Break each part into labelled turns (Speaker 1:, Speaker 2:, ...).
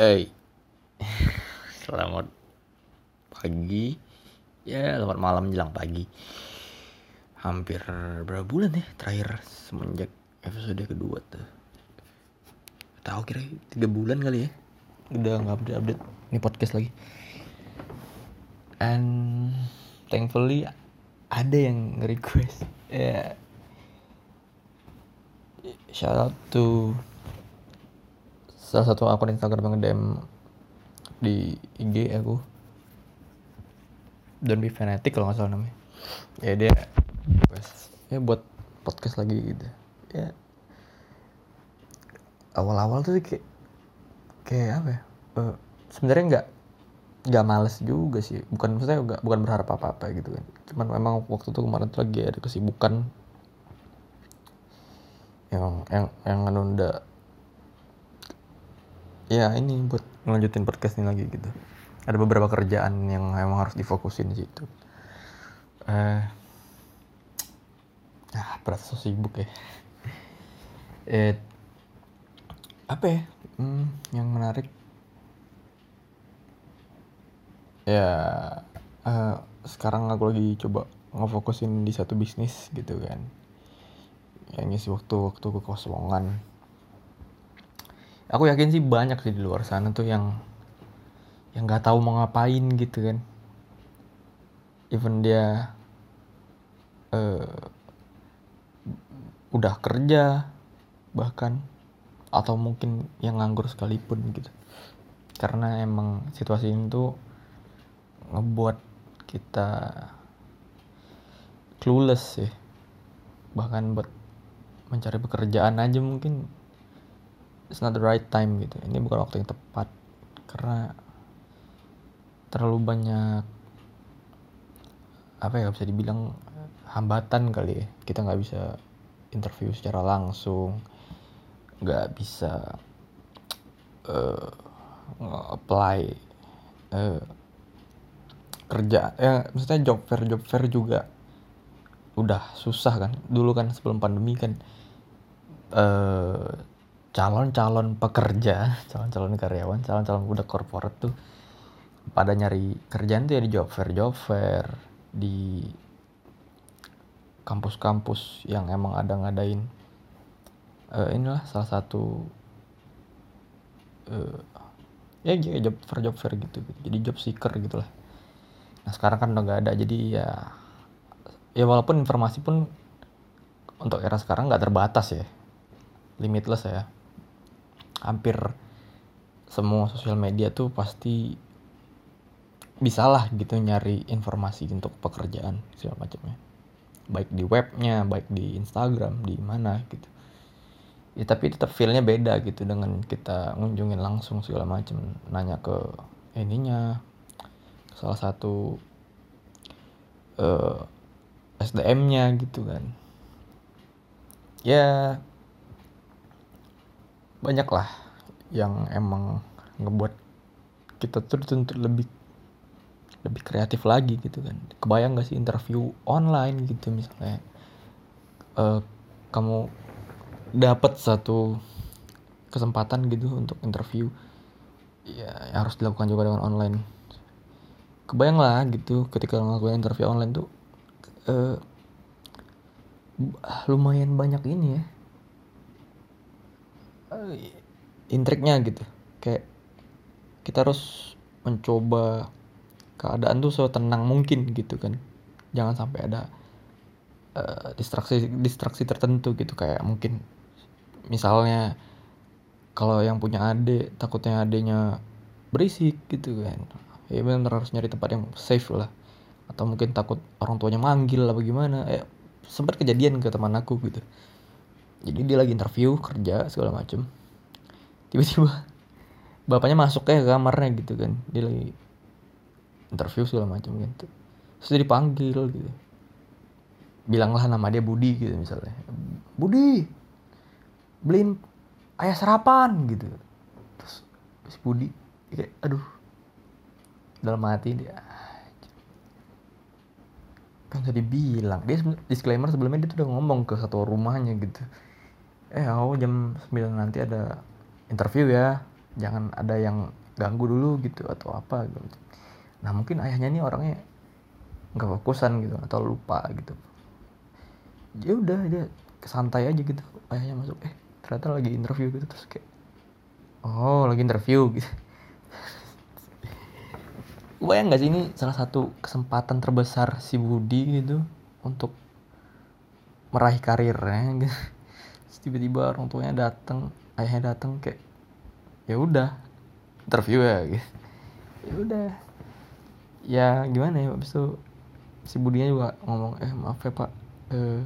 Speaker 1: Hey, selamat pagi. Ya, selamat malam jelang pagi. Hampir berapa bulan ya terakhir semenjak episode kedua tuh. Tahu kira tiga bulan kali ya. Udah nggak update update. Ini podcast lagi. And thankfully ada yang nge-request. Ya. Shout out to salah satu akun Instagram yang nge-DM di IG aku. Don't be fanatic kalau nggak salah namanya. Ya dia request ya buat podcast lagi gitu. Ya awal-awal tuh kayak kayak apa ya? Uh, sebenarnya nggak nggak males juga sih. Bukan maksudnya nggak bukan berharap apa apa gitu kan. Cuman memang waktu itu kemarin tuh lagi ada kesibukan. Yang yang yang nunda ya ini buat ngelanjutin podcast ini lagi gitu. Ada beberapa kerjaan yang emang harus difokusin di situ. Eh ah berat so sibuk ya. Eh apa ya? Hmm, yang menarik. Ya uh, sekarang aku lagi coba ngefokusin di satu bisnis gitu kan. Yang ngisi waktu-waktu kekosongan aku yakin sih banyak sih di luar sana tuh yang yang nggak tahu mau ngapain gitu kan. Even dia uh, udah kerja bahkan atau mungkin yang nganggur sekalipun gitu. Karena emang situasi ini tuh ngebuat kita clueless sih. Bahkan buat mencari pekerjaan aja mungkin it's not the right time gitu. Ini bukan waktu yang tepat. Karena terlalu banyak apa ya bisa dibilang hambatan kali ya. Kita nggak bisa interview secara langsung. Nggak bisa uh, apply uh, kerja ya maksudnya job fair job fair juga udah susah kan. Dulu kan sebelum pandemi kan uh, calon-calon pekerja, calon-calon karyawan, calon-calon udah korporat tuh pada nyari kerjaan tuh ya di job fair, job fair, di kampus-kampus yang emang ada ngadain uh, inilah salah satu uh, ya job fair job fair gitu, gitu. Jadi job seeker gitulah. Nah sekarang kan udah gak ada jadi ya ya walaupun informasi pun untuk era sekarang nggak terbatas ya. Limitless ya hampir semua sosial media tuh pasti bisa lah gitu nyari informasi untuk pekerjaan segala macamnya. Baik di webnya baik di Instagram di mana gitu. Ya tapi tetap feelnya beda gitu dengan kita ngunjungin langsung segala macam. Nanya ke ininya salah satu uh, eh, SDM-nya gitu kan. Ya banyak lah yang emang ngebuat kita tuh dituntut lebih lebih kreatif lagi gitu kan. Kebayang gak sih interview online gitu misalnya uh, kamu dapat satu kesempatan gitu untuk interview ya yang harus dilakukan juga dengan online. Kebayang lah gitu ketika ngelakuin interview online tuh uh, lumayan banyak ini ya uh, intriknya gitu. Kayak kita harus mencoba keadaan tuh tenang mungkin gitu kan. Jangan sampai ada uh, distraksi distraksi tertentu gitu. Kayak mungkin misalnya kalau yang punya adik takutnya adiknya berisik gitu kan. Ya benar harus nyari tempat yang safe lah. Atau mungkin takut orang tuanya manggil apa gimana. Eh sempat kejadian ke teman aku gitu jadi dia lagi interview kerja segala macem. Tiba-tiba bapaknya masuk ke kamarnya gitu kan. Dia lagi interview segala macam gitu terus dia dipanggil gitu. Bilanglah nama dia Budi gitu misalnya. Budi beliin ayah sarapan gitu. Terus, terus Budi kayak aduh. Dalam hati dia kan jadi bilang. Dia disclaimer sebelumnya dia tuh udah ngomong ke satu rumahnya gitu eh aku jam 9 nanti ada interview ya. Jangan ada yang ganggu dulu gitu atau apa gitu. Nah mungkin ayahnya ini orangnya nggak fokusan gitu atau lupa gitu. Ya udah dia santai aja gitu. Ayahnya masuk eh ternyata lagi interview gitu. Terus kayak oh lagi interview. Gitu bayang gak sih ini salah satu kesempatan terbesar si Budi gitu untuk meraih karirnya gitu tiba-tiba orang tuanya datang ayahnya datang kayak ya udah. Interview ya gitu. Ya udah. Ya gimana ya habis itu si Budinya juga ngomong eh maaf ya pak. Eh,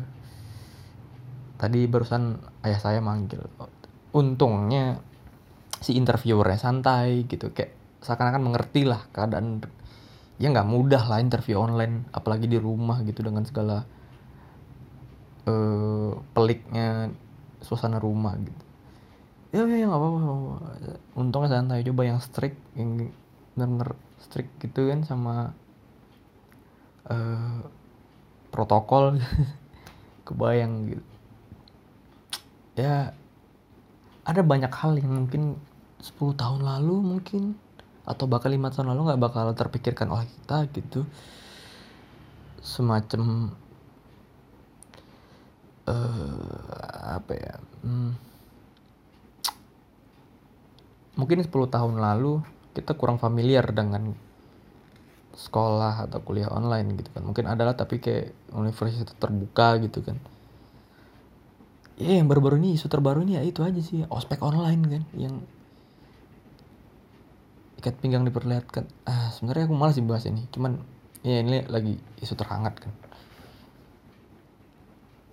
Speaker 1: tadi barusan ayah saya manggil. Untungnya si interviewernya santai gitu. Kayak seakan-akan mengerti lah keadaan. Ya nggak mudah lah interview online apalagi di rumah gitu dengan segala uh, peliknya suasana rumah gitu. Ya ya nggak apa-apa untungnya santai coba yang strict yang bener-bener strict gitu kan sama uh, protokol. Kebayang gitu. Ya ada banyak hal yang mungkin 10 tahun lalu mungkin atau bahkan lima tahun lalu nggak bakal terpikirkan oleh kita gitu. Semacam uh, apa ya hmm, mungkin 10 tahun lalu kita kurang familiar dengan sekolah atau kuliah online gitu kan. Mungkin adalah tapi kayak universitas terbuka gitu kan. Ya yang baru-baru ini isu terbaru ini ya itu aja sih ospek online kan yang ikat pinggang diperlihatkan. Ah sebenarnya aku malas sih bahas ini cuman ya ini lagi isu terhangat kan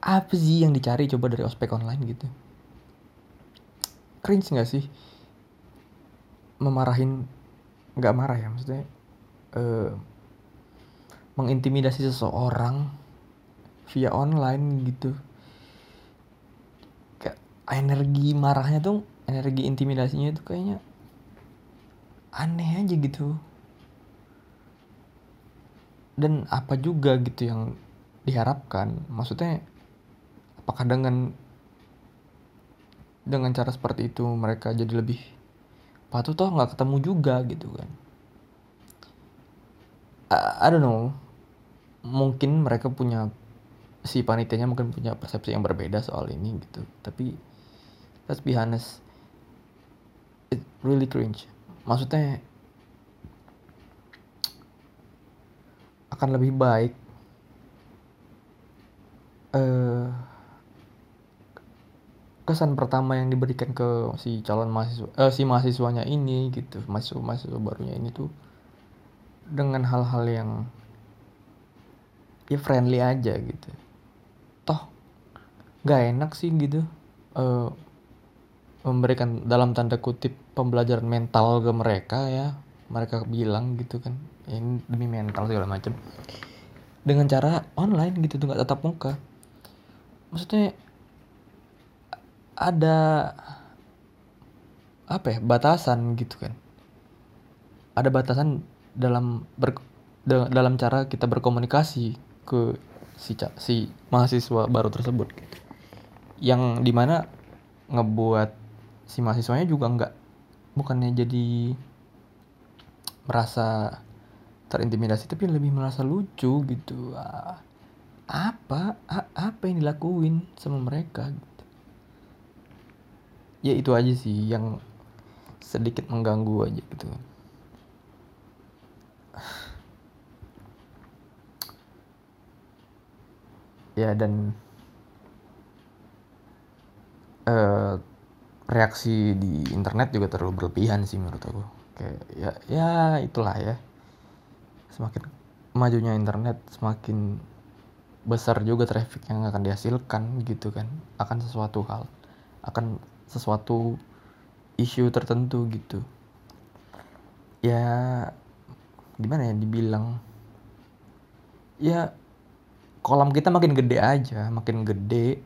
Speaker 1: apa sih yang dicari coba dari ospek online gitu? Cringe nggak sih? Memarahin nggak marah ya maksudnya uh, mengintimidasi seseorang via online gitu. Kayak energi marahnya tuh energi intimidasinya itu kayaknya aneh aja gitu. Dan apa juga gitu yang diharapkan? Maksudnya apakah dengan dengan cara seperti itu mereka jadi lebih patuh toh? Nggak ketemu juga gitu kan. I, I don't know. Mungkin mereka punya si panitianya mungkin punya persepsi yang berbeda soal ini gitu. Tapi let's be honest. It really cringe. Maksudnya akan lebih baik uh, kesan pertama yang diberikan ke si calon mahasiswa uh, si mahasiswanya ini gitu mahasiswa mahasiswa barunya ini tuh dengan hal-hal yang ya friendly aja gitu. Toh nggak enak sih gitu uh, memberikan dalam tanda kutip pembelajaran mental ke mereka ya. Mereka bilang gitu kan ya, ini demi mental segala macam. Dengan cara online gitu tuh nggak tatap muka. Maksudnya ada apa ya batasan gitu kan. Ada batasan dalam ber, dalam cara kita berkomunikasi ke si si mahasiswa baru tersebut gitu. Yang di mana ngebuat si mahasiswanya juga nggak bukannya jadi merasa terintimidasi tapi lebih merasa lucu gitu. Apa apa yang dilakuin sama mereka gitu ya itu aja sih yang sedikit mengganggu aja gitu. Ya dan uh, reaksi di internet juga terlalu berlebihan sih menurut aku. Kayak ya ya itulah ya. Semakin majunya internet semakin besar juga traffic yang akan dihasilkan gitu kan. Akan sesuatu hal akan sesuatu isu tertentu gitu. Ya gimana ya dibilang? Ya kolam kita makin gede aja makin gede.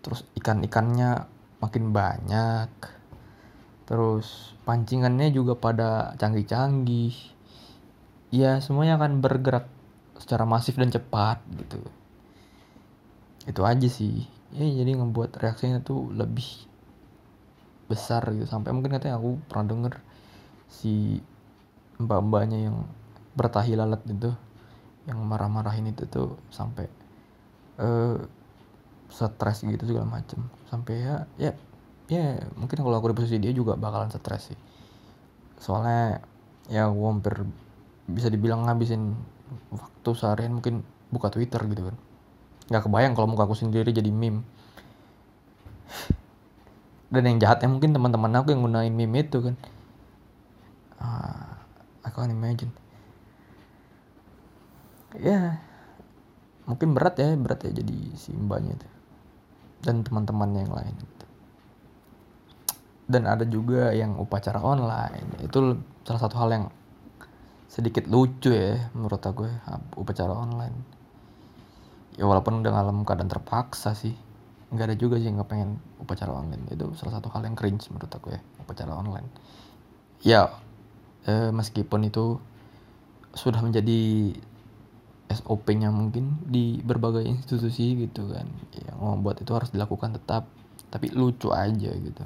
Speaker 1: Terus ikan-ikannya makin banyak. Terus pancingannya juga pada canggih-canggih. Ya semuanya akan bergerak secara masif dan cepat gitu. Itu aja sih ya jadi ngebuat reaksinya tuh lebih besar gitu. Sampai mungkin katanya aku pernah denger si mbak-mbaknya yang bertahi lalat itu yang marah-marahin itu tuh sampai uh, stres gitu segala macem. Sampai ya ya ya mungkin kalau aku di posisi dia juga bakalan stres sih. Soalnya ya aku hampir bisa dibilang ngabisin waktu seharian mungkin buka Twitter gitu kan nggak kebayang kalau muka aku sendiri jadi meme. Dan yang jahatnya mungkin teman-teman aku yang gunain meme itu kan. Uh, can't imagine. Ya mungkin berat ya berat ya jadi si mbaknya itu. Dan teman-teman yang lain gitu. dan ada juga yang upacara online. Itu salah satu hal yang sedikit lucu ya menurut aku ya upacara online ya walaupun udah dalam keadaan terpaksa sih. Nggak ada juga sih nggak pengen upacara online. Itu salah satu hal yang cringe menurut aku ya upacara online. Ya eh, meskipun itu sudah menjadi SOP-nya mungkin di berbagai institusi gitu kan. Yang membuat itu harus dilakukan tetap. Tapi lucu aja gitu.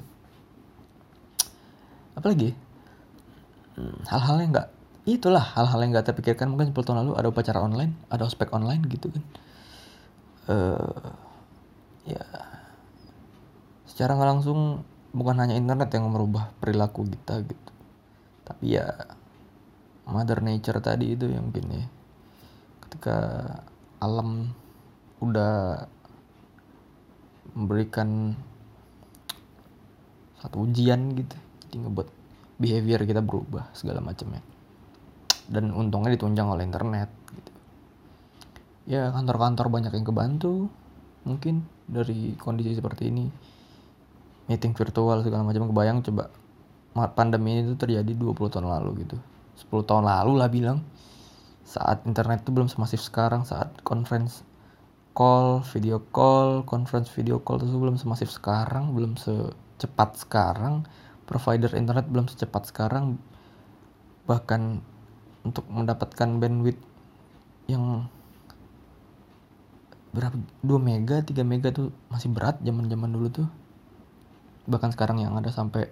Speaker 1: Apalagi? Hmm, hal-hal yang nggak itulah hal-hal yang nggak terpikirkan. Mungkin 10 tahun lalu ada upacara online ada ospek online gitu kan uh, ya. Secara nggak langsung bukan hanya internet yang merubah perilaku kita gitu. Tapi ya mother nature tadi itu yang mungkin ya. Ketika alam udah memberikan satu ujian gitu jadi ngebuat behavior kita berubah segala macamnya. Dan untungnya ditunjang oleh internet ya kantor-kantor banyak yang kebantu mungkin dari kondisi seperti ini. Meeting virtual segala macam kebayang coba pandemi ini tuh terjadi 20 tahun lalu gitu. 10 tahun lalu lah bilang. Saat internet itu belum semasif sekarang saat conference call video call conference video call itu belum semasif sekarang belum secepat sekarang provider internet belum secepat sekarang bahkan untuk mendapatkan bandwidth yang berapa? 2 mega 3 mega tuh masih berat zaman zaman dulu tuh. Bahkan sekarang yang ada sampai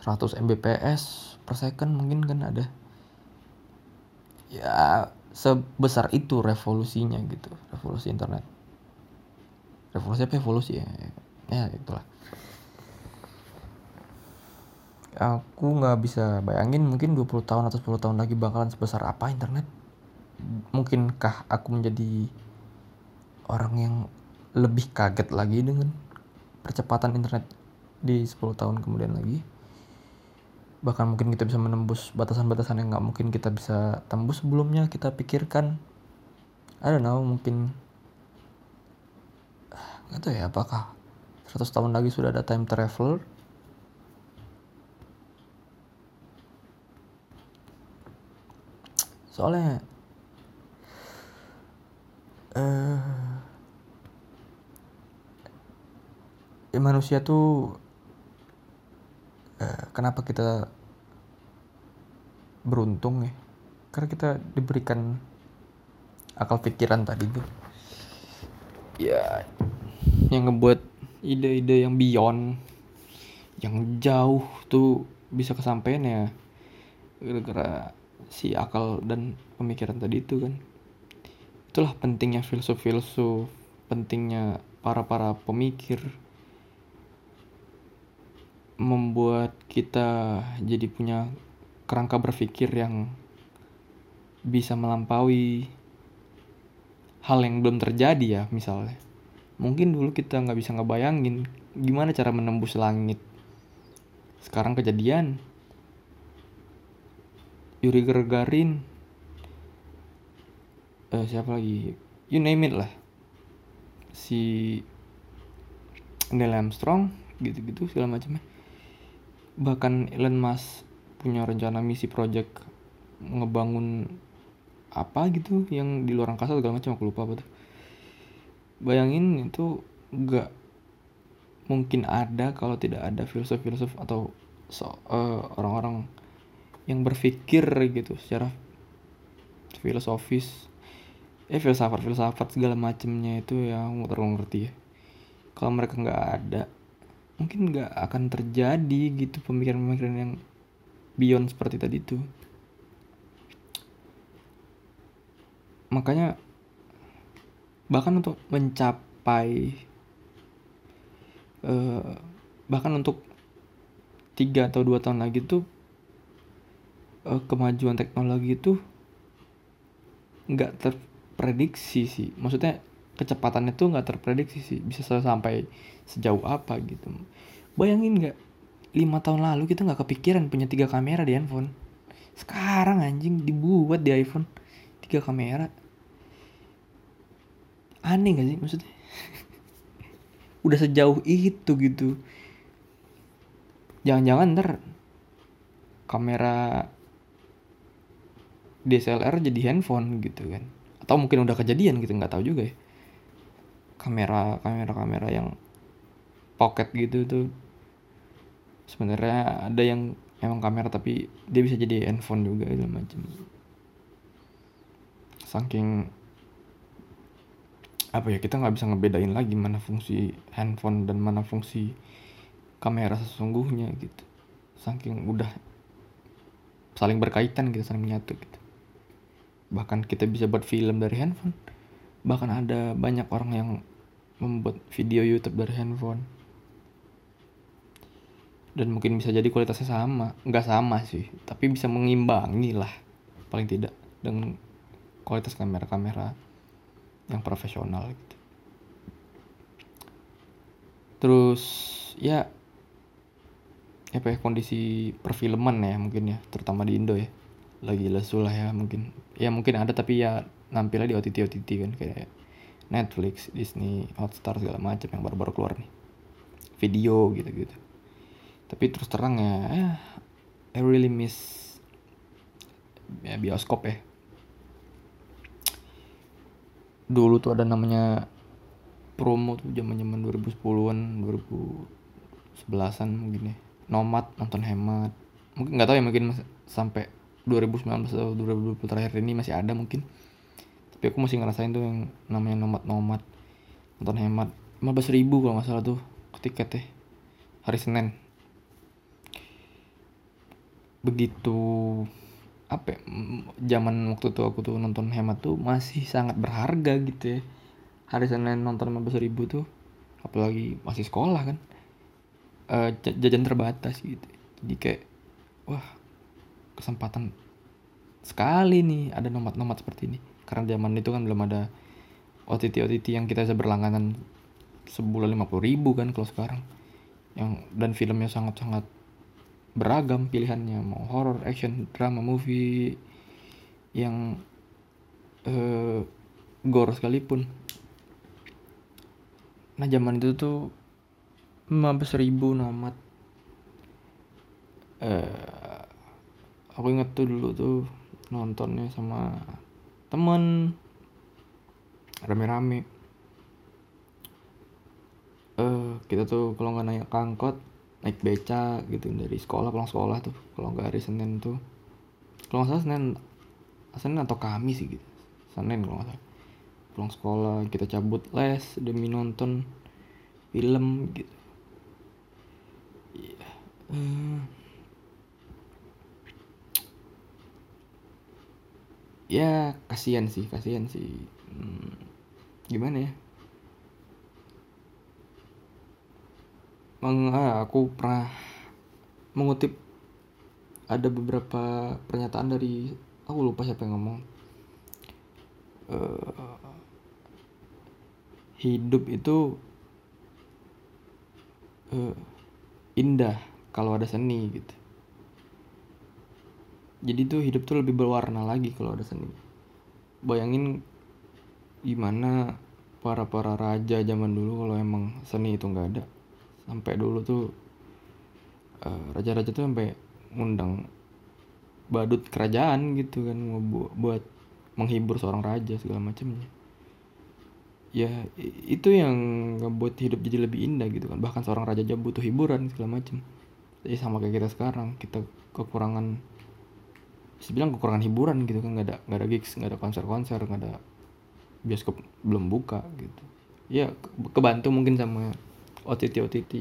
Speaker 1: 100 mbps per second mungkin kan ada. Ya sebesar itu revolusinya gitu revolusi internet. Revolusi apa evolusi ya? Ya itulah. Aku nggak bisa bayangin mungkin 20 tahun atau 10 tahun lagi bakalan sebesar apa internet. Mungkinkah aku menjadi orang yang lebih kaget lagi dengan percepatan internet di 10 tahun kemudian lagi. Bahkan mungkin kita bisa menembus batasan-batasan yang nggak mungkin kita bisa tembus sebelumnya kita pikirkan. I don't know mungkin nggak tahu ya apakah 100 tahun lagi sudah ada time traveler? Soalnya uh, ya manusia tuh uh, kenapa kita beruntung ya? Karena kita diberikan akal pikiran tadi tuh ya yang ngebuat ide-ide yang beyond yang jauh tuh bisa kesampaian ya gara-gara si akal dan pemikiran tadi itu kan. Itulah pentingnya filsuf-filsuf pentingnya para-para pemikir membuat kita jadi punya kerangka berpikir yang bisa melampaui hal yang belum terjadi ya misalnya. Mungkin dulu kita nggak bisa ngebayangin gimana cara menembus langit. Sekarang kejadian. Yuri Gagarin uh, siapa lagi? You name it lah. Si Neil Armstrong gitu-gitu segala macamnya bahkan Elon Musk punya rencana misi project ngebangun apa gitu yang di luar angkasa segala macam aku lupa apa tuh. Bayangin itu gak mungkin ada kalau tidak ada filsuf-filsuf atau so, uh, orang-orang yang berpikir gitu secara filosofis. Eh filsafat filsafat segala macamnya itu yang terlalu ngerti ya. Kalau mereka nggak ada mungkin nggak akan terjadi gitu pemikiran-pemikiran yang beyond seperti tadi itu. Makanya bahkan untuk mencapai uh, bahkan untuk tiga atau dua tahun lagi tuh uh, kemajuan teknologi itu nggak terprediksi sih. Maksudnya kecepatannya tuh nggak terprediksi sih. Bisa sampai sejauh apa gitu. Bayangin nggak? Lima tahun lalu kita nggak kepikiran punya tiga kamera di handphone. Sekarang anjing dibuat di iPhone tiga kamera. Aneh gak sih maksudnya? Udah sejauh itu gitu. Jangan-jangan ntar kamera DSLR jadi handphone gitu kan. Atau mungkin udah kejadian gitu nggak tahu juga ya kamera kamera kamera yang pocket gitu tuh sebenarnya ada yang emang kamera tapi dia bisa jadi handphone juga gitu macam. Saking apa ya kita nggak bisa ngebedain lagi mana fungsi handphone dan mana fungsi kamera sesungguhnya gitu. Saking udah saling berkaitan gitu saling menyatu gitu. Bahkan kita bisa buat film dari handphone bahkan ada banyak orang yang membuat video YouTube dari handphone. Dan mungkin bisa jadi kualitasnya sama. Nggak sama sih tapi bisa mengimbangi lah paling tidak dengan kualitas kamera-kamera yang profesional gitu. Terus ya apa ya kondisi perfilman ya mungkin ya terutama di Indo ya. Lagi lesu lah ya mungkin. Ya mungkin ada tapi ya nampilnya di OTT OTT kan kayak Netflix, Disney, Hotstar segala macam yang baru-baru keluar nih. Video gitu-gitu. Tapi terus terang ya, eh, I really miss ya bioskop ya. Dulu tuh ada namanya promo tuh zaman-zaman 2010-an, 2011-an mungkin ya. Nomad nonton hemat. Mungkin nggak tahu ya mungkin sampai 2019 atau 2020 terakhir ini masih ada mungkin tapi aku masih ngerasain tuh yang namanya nomad nomad nonton hemat. 15 ribu kalau nggak salah tuh tiketnya hari Senin. Begitu apa ya, zaman waktu itu aku tuh nonton hemat tuh masih sangat berharga gitu ya. Hari Senin nonton 15 ribu tuh apalagi masih sekolah kan. Uh, jajan terbatas gitu. Jadi kayak wah kesempatan sekali nih ada nomad-nomad seperti ini karena zaman itu kan belum ada OTT OTT yang kita bisa berlangganan sebulan lima puluh ribu kan kalau sekarang. Yang dan filmnya sangat sangat beragam pilihannya. Mau horror action drama movie yang uh, gore sekalipun. Nah zaman itu tuh belas ribu nomad uh, aku inget tuh dulu tuh nontonnya sama temen. Rame-rame. Uh, kita tuh kalau nggak naik angkot naik beca gitu dari sekolah pulang sekolah tuh kalau nggak hari senin tuh. Kalau nggak salah senin senin atau kamis sih gitu senin kalau nggak salah. Pulang sekolah kita cabut les demi nonton film gitu. Yeah. uh, ya kasihan sih kasihan sih. Hmm, gimana ya? Meng, ah, aku pernah mengutip ada beberapa pernyataan dari aku lupa siapa yang ngomong. Uh, hidup itu uh, indah kalau ada seni gitu jadi tuh hidup tuh lebih berwarna lagi kalau ada seni. Bayangin gimana para para raja zaman dulu kalau emang seni itu nggak ada. Sampai dulu tuh uh, raja-raja tuh sampai ngundang badut kerajaan gitu kan buat menghibur seorang raja segala macamnya. Ya itu yang ngebuat hidup jadi lebih indah gitu kan. Bahkan seorang raja aja butuh hiburan segala macam. Jadi sama kayak kita sekarang kita kekurangan bisa bilang kekurangan hiburan gitu kan nggak ada nggak ada gigs nggak ada konser-konser nggak ada bioskop belum buka gitu. Ya kebantu mungkin sama OTT OTT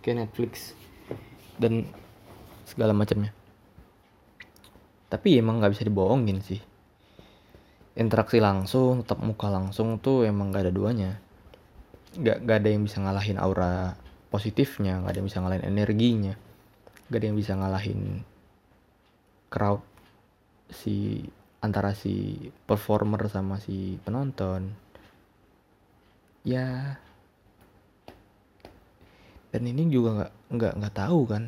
Speaker 1: kayak Netflix dan segala macamnya. Tapi emang nggak bisa dibohongin sih. Interaksi langsung tetap muka langsung tuh emang gak ada duanya. Nggak nggak ada yang bisa ngalahin aura positifnya nggak ada yang bisa ngalahin energinya. Nggak ada yang bisa ngalahin crowd si antara si performer sama si penonton. Ya. Dan ini juga nggak nggak nggak tahu kan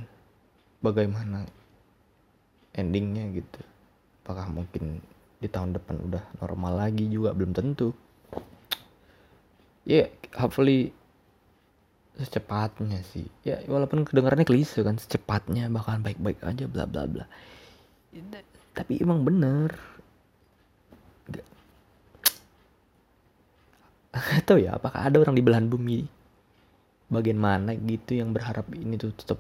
Speaker 1: bagaimana endingnya gitu. Apakah mungkin di tahun depan udah normal lagi juga belum tentu. Ya yeah, hopefully secepatnya sih. Ya walaupun kedengarannya klise kan secepatnya bakalan baik-baik aja bla bla bla tapi emang bener. Atau ya apakah ada orang di belahan bumi bagian mana gitu yang berharap ini tuh tetap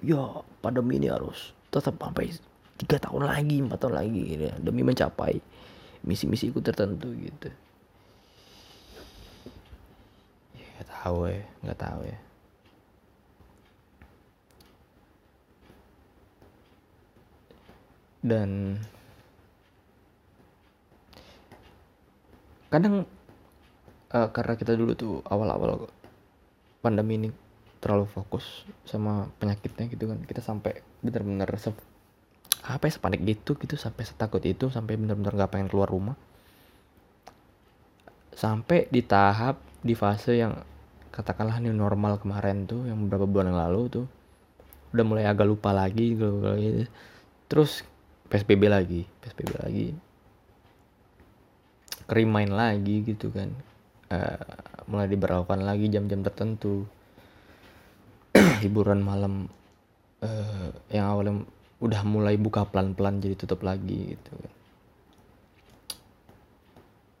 Speaker 1: ya pandemi ini harus tetap sampai tiga tahun lagi empat tahun lagi ya, demi mencapai misi-misiku tertentu gitu. Ya nggak tahu ya nggak tahu ya dan kadang uh, karena kita dulu tuh awal-awal pandemi ini terlalu fokus sama penyakitnya gitu kan kita sampai benar-benar apa ya sepanik gitu gitu sampai setakut itu sampai benar-benar nggak pengen keluar rumah. Sampai di tahap di fase yang katakanlah ini normal kemarin tuh yang beberapa bulan yang lalu tuh udah mulai agak lupa lagi gitu terus psbb lagi psbb lagi. Kerimain lagi gitu kan. Uh, mulai diberlakukan lagi jam-jam tertentu. Hiburan malam uh, yang awalnya udah mulai buka pelan-pelan jadi tutup lagi gitu kan.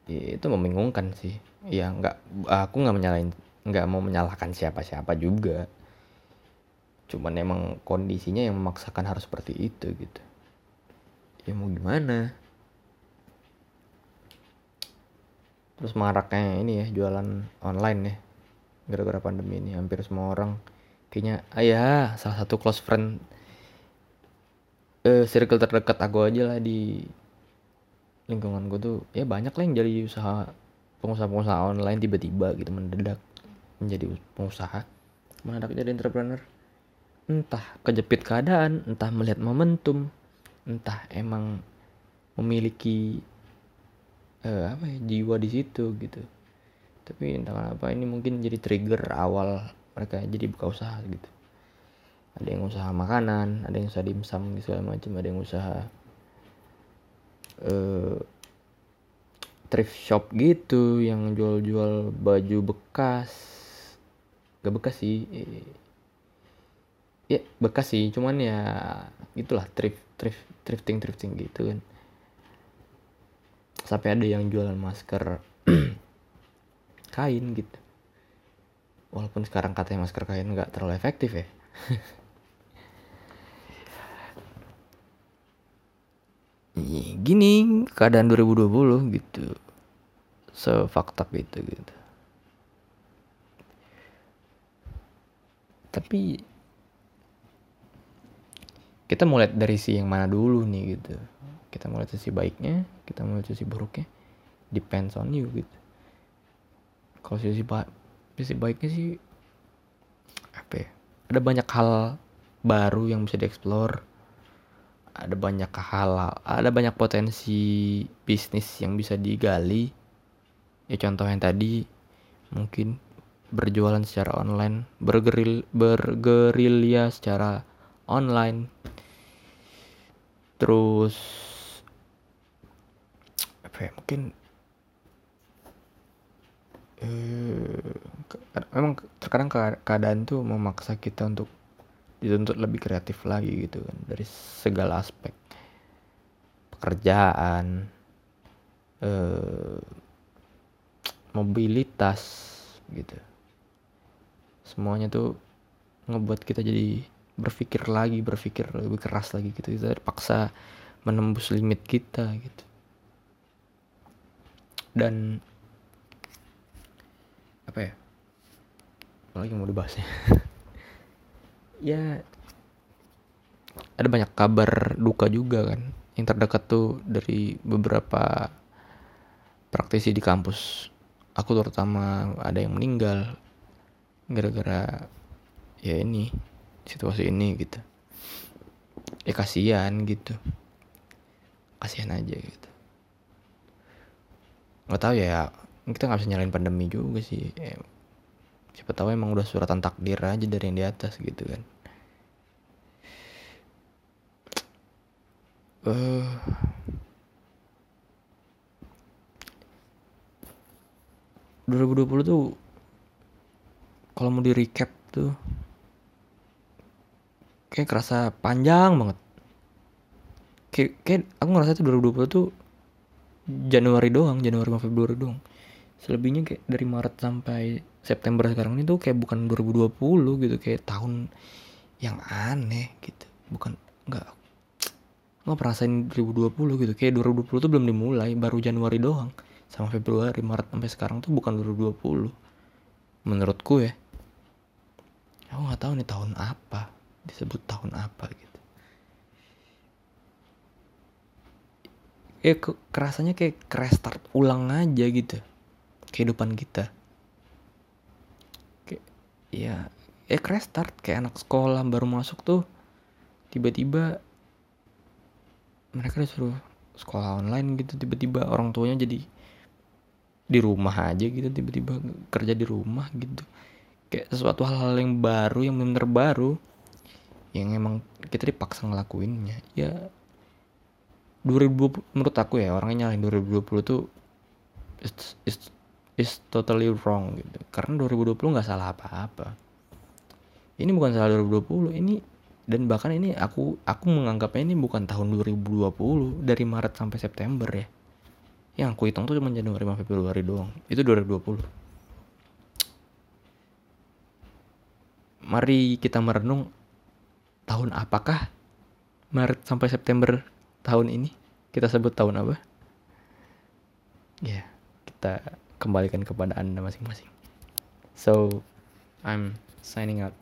Speaker 1: Ya, itu membingungkan sih. Ya nggak aku nggak menyalahin nggak mau menyalahkan siapa-siapa juga. Cuman emang kondisinya yang memaksakan harus seperti itu gitu ya mau gimana? Terus maraknya ini ya jualan online ya gara-gara pandemi ini hampir semua orang kayaknya ayah ya salah satu close friend eh, circle terdekat aku aja lah di lingkungan gue tuh. Ya banyak lah yang jadi usaha pengusaha-pengusaha online tiba-tiba gitu mendadak menjadi pengusaha mendadak jadi entrepreneur. Entah kejepit keadaan entah melihat momentum entah emang memiliki uh, apa ya jiwa di situ gitu. Tapi entah kenapa ini mungkin jadi trigger awal mereka jadi buka usaha gitu. Ada yang usaha makanan ada yang usaha dimsum segala macam ada yang usaha uh, thrift shop gitu yang jual-jual baju bekas. Gak bekas sih ya bekas sih cuman ya itulah thrift thrift thrifting thrifting gitu kan. Sampai ada yang jualan masker kain gitu. Walaupun sekarang katanya masker kain nggak terlalu efektif ya. Gini keadaan 2020 gitu. Sefakta itu gitu. Tapi kita mulai dari si yang mana dulu nih gitu. Kita mulai dari sisi baiknya kita mulai dari sisi buruknya. Depends on you gitu. Kalau sisi ba sisi baiknya sih apa ya ada banyak hal baru yang bisa dieksplor ada banyak hal ada banyak potensi bisnis yang bisa digali. Ya contoh yang tadi mungkin berjualan secara online bergeril bergerilya secara online terus apa ya mungkin eh, memang terkadang keadaan tuh memaksa kita untuk dituntut lebih kreatif lagi gitu kan dari segala aspek. Pekerjaan eh, mobilitas gitu. Semuanya tuh ngebuat kita jadi berpikir lagi berpikir lebih keras lagi gitu. Kita terpaksa menembus limit kita gitu. Dan apa ya? Apalagi mau dibahasnya ya ada banyak kabar duka juga kan. Yang terdekat tuh dari beberapa praktisi di kampus. Aku terutama ada yang meninggal gara-gara ya ini situasi ini gitu. Ya kasihan gitu. Kasihan aja gitu. Nggak tahu ya kita nggak bisa nyalain pandemi juga sih. Ya, siapa tahu emang udah suratan takdir aja dari yang di atas gitu kan. Uh, ribu dua puluh tuh kalau mau di recap tuh kayak kerasa panjang banget. Kayak, kayak aku ngerasa itu 2020 tuh Januari doang Januari sama Februari doang. Selebihnya kayak dari Maret sampai September sekarang ini tuh kayak bukan 2020 gitu kayak tahun yang aneh gitu. Bukan nggak nggak perasain 2020 gitu. Kayak 2020 tuh belum dimulai baru Januari doang sama Februari Maret sampai sekarang tuh bukan 2020 menurutku ya. Aku nggak tahu nih tahun apa disebut tahun apa gitu. Kayak kerasanya kayak restart ulang aja gitu kehidupan kita. Kayak ya eh restart kayak anak sekolah baru masuk tuh tiba-tiba mereka disuruh sekolah online gitu tiba-tiba orang tuanya jadi di rumah aja gitu tiba-tiba kerja di rumah gitu. Kayak sesuatu hal-hal yang baru yang benar baru yang emang kita dipaksa ngelakuinnya. Ya 2020 menurut aku ya orangnya nyalain 2020 tuh is, is, is totally wrong gitu. Karena 2020 nggak salah apa-apa. Ini bukan salah 2020 ini dan bahkan ini aku aku menganggapnya ini bukan tahun 2020 dari Maret sampai September ya. Yang aku hitung tuh cuma Januari sampai Februari doang. Itu 2020 mari kita merenung tahun apakah Maret sampai September tahun ini? Kita sebut tahun apa? Ya kita kembalikan kepada anda masing-masing. So I'm signing out